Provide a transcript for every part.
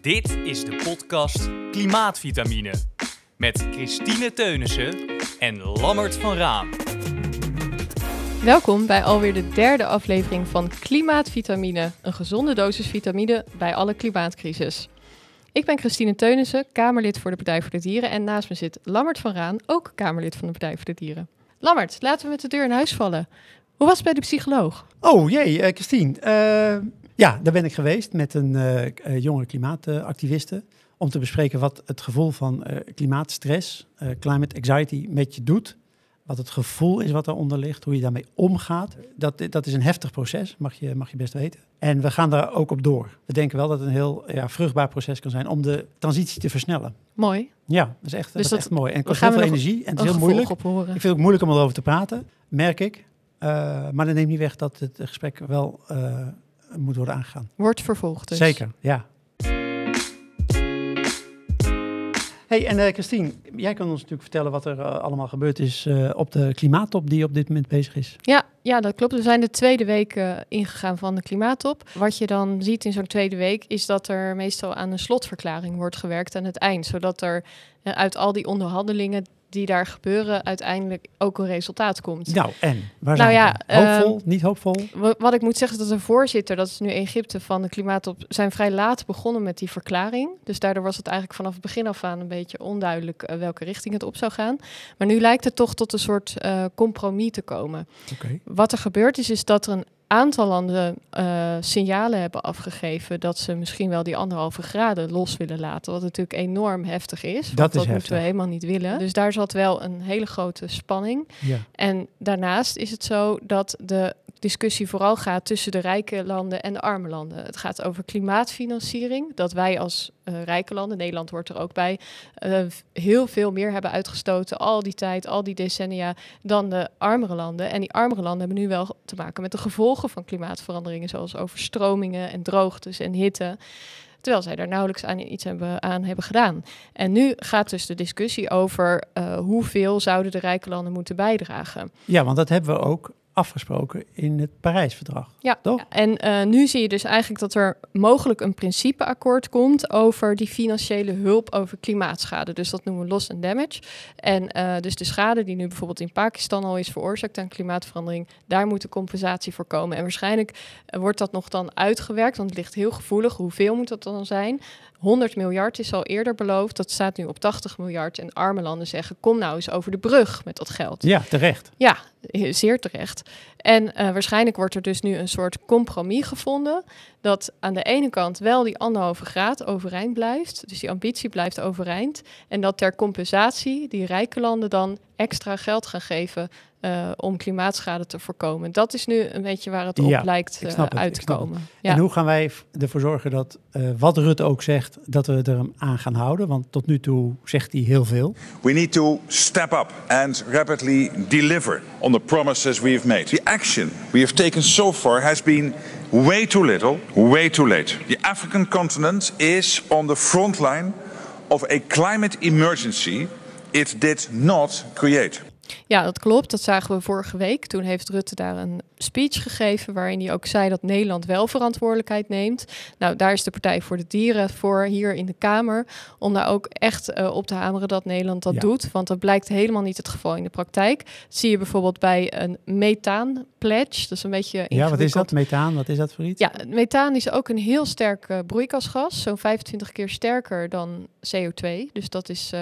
Dit is de podcast Klimaatvitamine met Christine Teunissen en Lammert van Raam. Welkom bij alweer de derde aflevering van Klimaatvitamine, een gezonde dosis vitamine bij alle klimaatcrisis. Ik ben Christine Teunissen, Kamerlid voor de Partij voor de Dieren en naast me zit Lammert van Raan, ook Kamerlid van de Partij voor de Dieren. Lammert, laten we met de deur in huis vallen. Hoe was het bij de psycholoog? Oh jee, uh, Christine. Uh, ja, daar ben ik geweest met een uh, jonge klimaatactiviste. om te bespreken wat het gevoel van klimaatstress, climate anxiety, met je doet. Wat het gevoel is wat daaronder ligt, hoe je daarmee omgaat. Dat, dat is een heftig proces, mag je, mag je best weten. En we gaan daar ook op door. We denken wel dat het een heel ja, vruchtbaar proces kan zijn om de transitie te versnellen. Mooi. Ja, dat is echt, dus dat, is echt mooi. En het kost heel veel energie en het is heel moeilijk. Ik vind het ook moeilijk om erover te praten, merk ik. Uh, maar dat neemt niet weg dat het gesprek wel moet worden aangegaan. Wordt vervolgd dus. Zeker, ja. Hey, en uh, Christine, jij kan ons natuurlijk vertellen wat er allemaal gebeurd is op de klimaattop die op dit moment bezig is. Ja, ja, dat klopt. We zijn de tweede week ingegaan van de klimaattop. Wat je dan ziet in zo'n tweede week is dat er meestal aan een slotverklaring wordt gewerkt aan het eind. Zodat er uit al die onderhandelingen die daar gebeuren uiteindelijk ook een resultaat komt. Nou, en? Waar nou, ja, Hoopvol, uh, niet hoopvol? Wat ik moet zeggen is dat de voorzitter, dat is nu Egypte van de klimaatop, zijn vrij laat begonnen met die verklaring. Dus daardoor was het eigenlijk vanaf het begin af aan een beetje onduidelijk uh, welke richting het op zou gaan. Maar nu lijkt het toch tot een soort uh, compromis te komen. Okay. Wat er gebeurd is, is dat er een aantal landen uh, signalen hebben afgegeven dat ze misschien wel die anderhalve graden los willen laten. Wat natuurlijk enorm heftig is. Dat, is dat moeten we helemaal niet willen. Dus daar zat wel een hele grote spanning. Ja. En daarnaast is het zo dat de discussie vooral gaat tussen de rijke landen en de arme landen. Het gaat over klimaatfinanciering. Dat wij als uh, rijke landen, Nederland hoort er ook bij, uh, heel veel meer hebben uitgestoten al die tijd, al die decennia, dan de armere landen. En die armere landen hebben nu wel te maken met de gevolgen van klimaatveranderingen, zoals overstromingen en droogtes en hitte. Terwijl zij daar nauwelijks aan iets hebben, aan hebben gedaan. En nu gaat dus de discussie over uh, hoeveel zouden de rijke landen moeten bijdragen. Ja, want dat hebben we ook afgesproken in het Parijsverdrag. Ja, toch? en uh, nu zie je dus eigenlijk dat er mogelijk een principeakkoord komt over die financiële hulp over klimaatschade. Dus dat noemen we loss and damage. En uh, dus de schade die nu bijvoorbeeld in Pakistan al is veroorzaakt aan klimaatverandering, daar moet de compensatie voor komen. En waarschijnlijk uh, wordt dat nog dan uitgewerkt, want het ligt heel gevoelig. Hoeveel moet dat dan zijn? 100 miljard is al eerder beloofd. Dat staat nu op 80 miljard. En arme landen zeggen: kom nou eens over de brug met dat geld. Ja, terecht. Ja, zeer terecht. En uh, waarschijnlijk wordt er dus nu een soort compromis gevonden. Dat aan de ene kant wel die anderhalve graad overeind blijft. Dus die ambitie blijft overeind. En dat ter compensatie die rijke landen dan extra geld gaan geven uh, om klimaatschade te voorkomen. Dat is nu een beetje waar het op ja, lijkt uh, het, uit te komen. Ja. En hoe gaan wij ervoor zorgen dat uh, wat Rutte ook zegt, dat we er aan gaan houden? Want tot nu toe zegt hij heel veel. We need to step up and rapidly deliver on the promises we have made. The action we have taken so far has been way too little, way too late. The African continent is on the front line of a climate emergency it did not create. Ja, dat klopt. Dat zagen we vorige week. Toen heeft Rutte daar een speech gegeven waarin hij ook zei dat Nederland wel verantwoordelijkheid neemt. Nou, daar is de Partij voor de Dieren voor hier in de Kamer om daar ook echt uh, op te hameren dat Nederland dat ja. doet, want dat blijkt helemaal niet het geval in de praktijk. Dat zie je bijvoorbeeld bij een methaan pledge. Dat is een beetje Ja, wat is dat? Methaan, wat is dat voor iets? Ja, methaan is ook een heel sterk uh, broeikasgas, zo'n 25 keer sterker dan CO2. Dus dat is uh,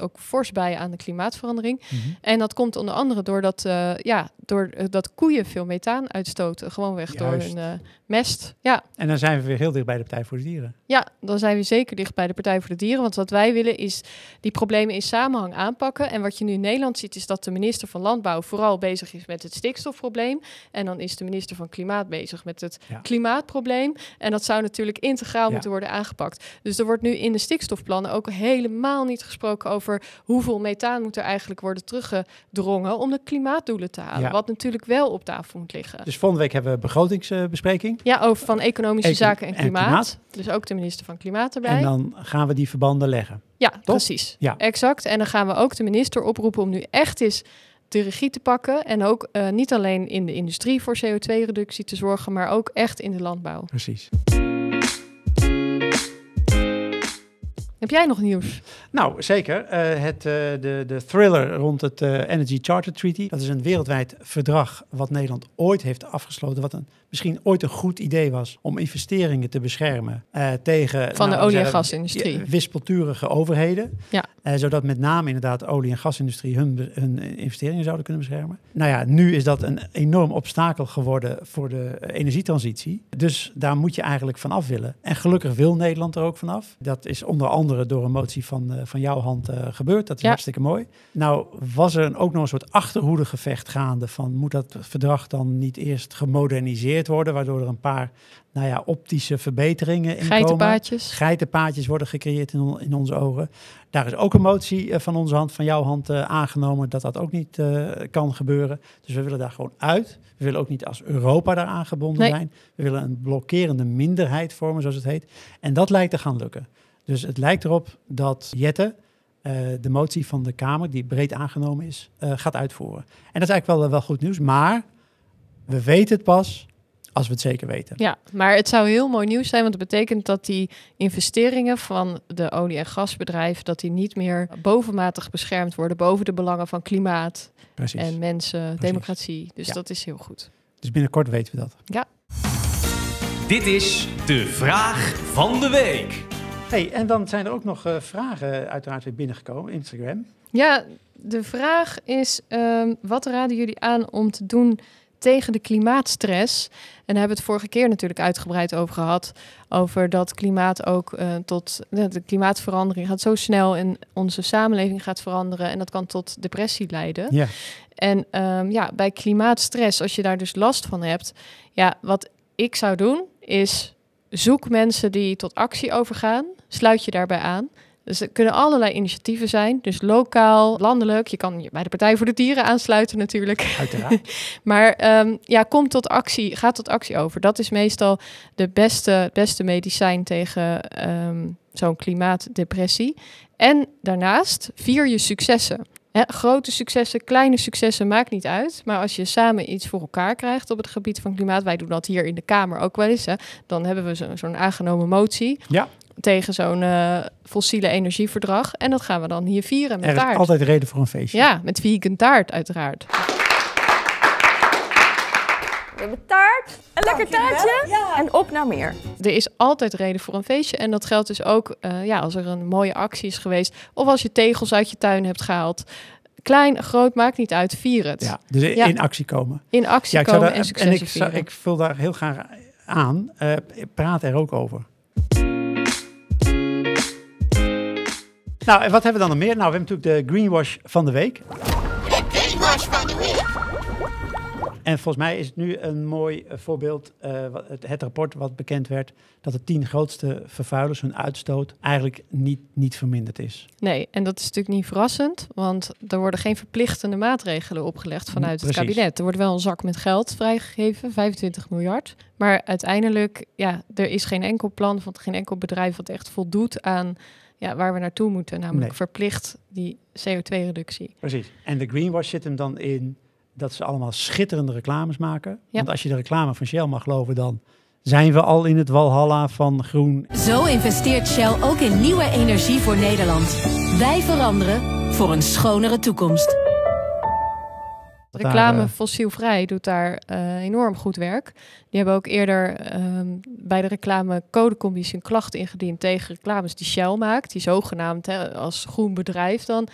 ook fors bij aan de klimaatverandering. -hmm. En dat komt onder andere doordat, uh, ja, door, uh, dat koeien veel methaan uitstoten. Gewoonweg Juist. door hun uh, mest. Ja. En dan zijn we weer heel dicht bij de Partij voor de Dieren. Ja, dan zijn we zeker dicht bij de Partij voor de Dieren. Want wat wij willen is die problemen in samenhang aanpakken. En wat je nu in Nederland ziet is dat de minister van Landbouw vooral bezig is met het stikstofprobleem. En dan is de minister van Klimaat bezig met het ja. klimaatprobleem. En dat zou natuurlijk integraal ja. moeten worden aangepakt. Dus er wordt nu in de stikstofplannen ook helemaal niet gesproken over hoeveel methaan moet er eigenlijk worden teruggedrongen om de klimaatdoelen te halen. Ja. Wat natuurlijk wel op tafel moet liggen. Dus volgende week hebben we begrotingsbespreking. Ja, over van economische Econ zaken en klimaat. en klimaat. Dus ook de minister van Klimaat erbij. En dan gaan we die verbanden leggen. Ja, Top? precies. Ja. Exact. En dan gaan we ook de minister oproepen om nu echt eens de regie te pakken. En ook uh, niet alleen in de industrie voor CO2-reductie te zorgen, maar ook echt in de landbouw. Precies. Heb jij nog nieuws? Nou, zeker. Eh, het, eh, de, de thriller rond het eh, Energy Charter Treaty. Dat is een wereldwijd verdrag wat Nederland ooit heeft afgesloten. Wat een, misschien ooit een goed idee was om investeringen te beschermen tegen... Van de nou, olie- en gasindustrie. Wispelturige overheden. Ja. Zodat met name inderdaad de olie- en gasindustrie hun, hun investeringen zouden kunnen beschermen. Nou ja, nu is dat een enorm obstakel geworden voor de energietransitie. Dus daar moet je eigenlijk van af willen. En gelukkig wil Nederland er ook vanaf. Dat is onder andere door een motie van, van jouw hand eh, gebeurd. Dat is Ja. hartstikke mooi. Nou was er ook nog een soort achterhoedegevecht gaande van moet dat verdrag dan niet eerst gemoderniseerd worden, waardoor er een paar nou ja, optische verbeteringen in komen. Geitenpaadjes. Geitenpaadjes worden gecreëerd in, on- in onze ogen. Daar is ook een motie eh, van onze hand, van jouw hand eh, aangenomen, dat dat ook niet eh, kan gebeuren. Dus we willen daar gewoon uit. We willen ook niet als Europa daaraan gebonden Nee. zijn. We willen een blokkerende minderheid vormen, zoals het heet. En dat lijkt te gaan lukken. Dus het lijkt erop dat Jette eh, de motie van de Kamer, die breed aangenomen is, eh, gaat uitvoeren. En dat is eigenlijk wel, wel goed nieuws. Maar we weten het pas als we het zeker weten. Ja, maar het zou heel mooi nieuws zijn, want het betekent dat die investeringen van de olie- en gasbedrijven, dat die niet meer bovenmatig beschermd worden boven de belangen van klimaat Precies. en mensen, Precies. democratie. Dus Ja. dat is heel goed. Dus binnenkort weten we dat. Dit is de vraag van de week. Hey, en dan zijn er ook nog eh, vragen uiteraard weer binnengekomen, Instagram. Ja, de vraag is, ehm, wat raden jullie aan om te doen tegen de klimaatstress? En daar hebben we het vorige keer natuurlijk uitgebreid over gehad. Over dat klimaat ook eh, tot... De, de klimaatverandering gaat zo snel en onze samenleving gaat veranderen. En dat kan tot depressie leiden. Ja. En ehm, ja, bij klimaatstress, als je daar dus last van hebt... Ja, wat ik zou doen, is zoek mensen die tot actie overgaan. Sluit je daarbij aan. Dus er kunnen allerlei initiatieven zijn. Dus lokaal, landelijk. Je kan je bij de Partij voor de Dieren aansluiten natuurlijk. Uiteraard. Maar ehm, ja, kom tot actie. Ga tot actie over. Dat is meestal de beste, beste medicijn tegen ehm, zo'n klimaatdepressie. En daarnaast vier je successen. Grote successen, kleine successen, maakt niet uit. Maar als je samen iets voor elkaar krijgt op het gebied van klimaat, wij doen dat hier in de Kamer ook wel eens, hè, dan hebben we zo- zo'n aangenomen motie Ja. Tegen zo'n eh, fossiele energieverdrag. En dat gaan we dan hier vieren met Er is taart. altijd reden voor een feestje. Ja, met vegan taart uiteraard. We hebben taart, een lekker taartje en op naar meer. Er is altijd reden voor een feestje. En dat geldt dus ook eh, ja, als er een mooie actie is geweest. Of als je tegels uit je tuin hebt gehaald. Klein, groot, maakt niet uit. Vier het. Ja, dus in Ja. in actie komen. In actie Ja, ik zou komen daar, en successen ik, zou- ik vul daar heel graag aan. Eh, praat er ook over. Nou, en wat hebben we dan nog meer? Nou, we hebben natuurlijk de greenwash van de week. En volgens mij is het nu een mooi eh, voorbeeld, eh, wat- het, het rapport wat bekend werd, dat de tien grootste vervuilers, hun uitstoot, eigenlijk niet, niet verminderd is. Nee, en dat is natuurlijk niet verrassend. Want er worden geen verplichtende maatregelen opgelegd vanuit het kabinet. Er wordt wel een zak met geld vrijgegeven, 25 miljard. Maar uiteindelijk, ja, er is geen enkel plan van geen enkel bedrijf wat echt voldoet aan ja, waar we naartoe moeten. Namelijk Nee. verplicht die CO2-reductie. Precies. En de greenwash zit hem dan in dat ze allemaal schitterende reclames maken. Want als je de reclame van Shell mag geloven, dan zijn we al in het walhalla van groen. Zo investeert Shell ook in nieuwe energie voor Nederland. Wij veranderen voor een schonere toekomst. Dat daar, Reclame eh, fossielvrij doet daar eh, enorm goed werk. Die hebben ook eerder ehm, bij de reclamecodecommissie een klacht ingediend tegen reclames die Shell maakt, die zogenaamd hè, als groen bedrijf dan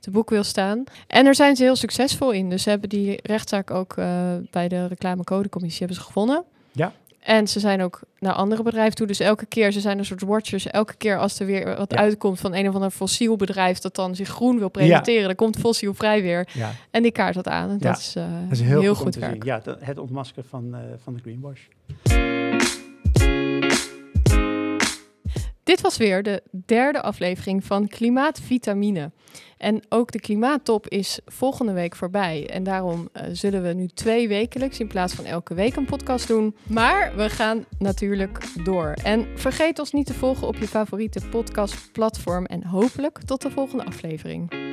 te boek wil staan. En daar zijn ze heel succesvol in. Dus ze hebben die rechtszaak ook eh, bij de reclamecodecommissie hebben ze gewonnen. Ja. En ze zijn ook naar andere bedrijven toe. Dus elke keer, ze zijn een soort watchers. Elke keer als er weer wat Ja. uitkomt van een of ander fossiel bedrijf dat dan zich groen wil presenteren, dan komt fossielvrij weer. Ja, En die kaart dat aan. En Ja, dat is, dat is heel, goed, werk. Ja, het ontmaskeren van, eh, van de greenwash. Dit was weer de derde aflevering van Klimaatvitamine. En ook de klimaattop is volgende week voorbij. En daarom eh, zullen we nu twee wekelijks in plaats van elke week een podcast doen. Maar we gaan natuurlijk door. En vergeet ons niet te volgen op je favoriete podcastplatform. En hopelijk tot de volgende aflevering.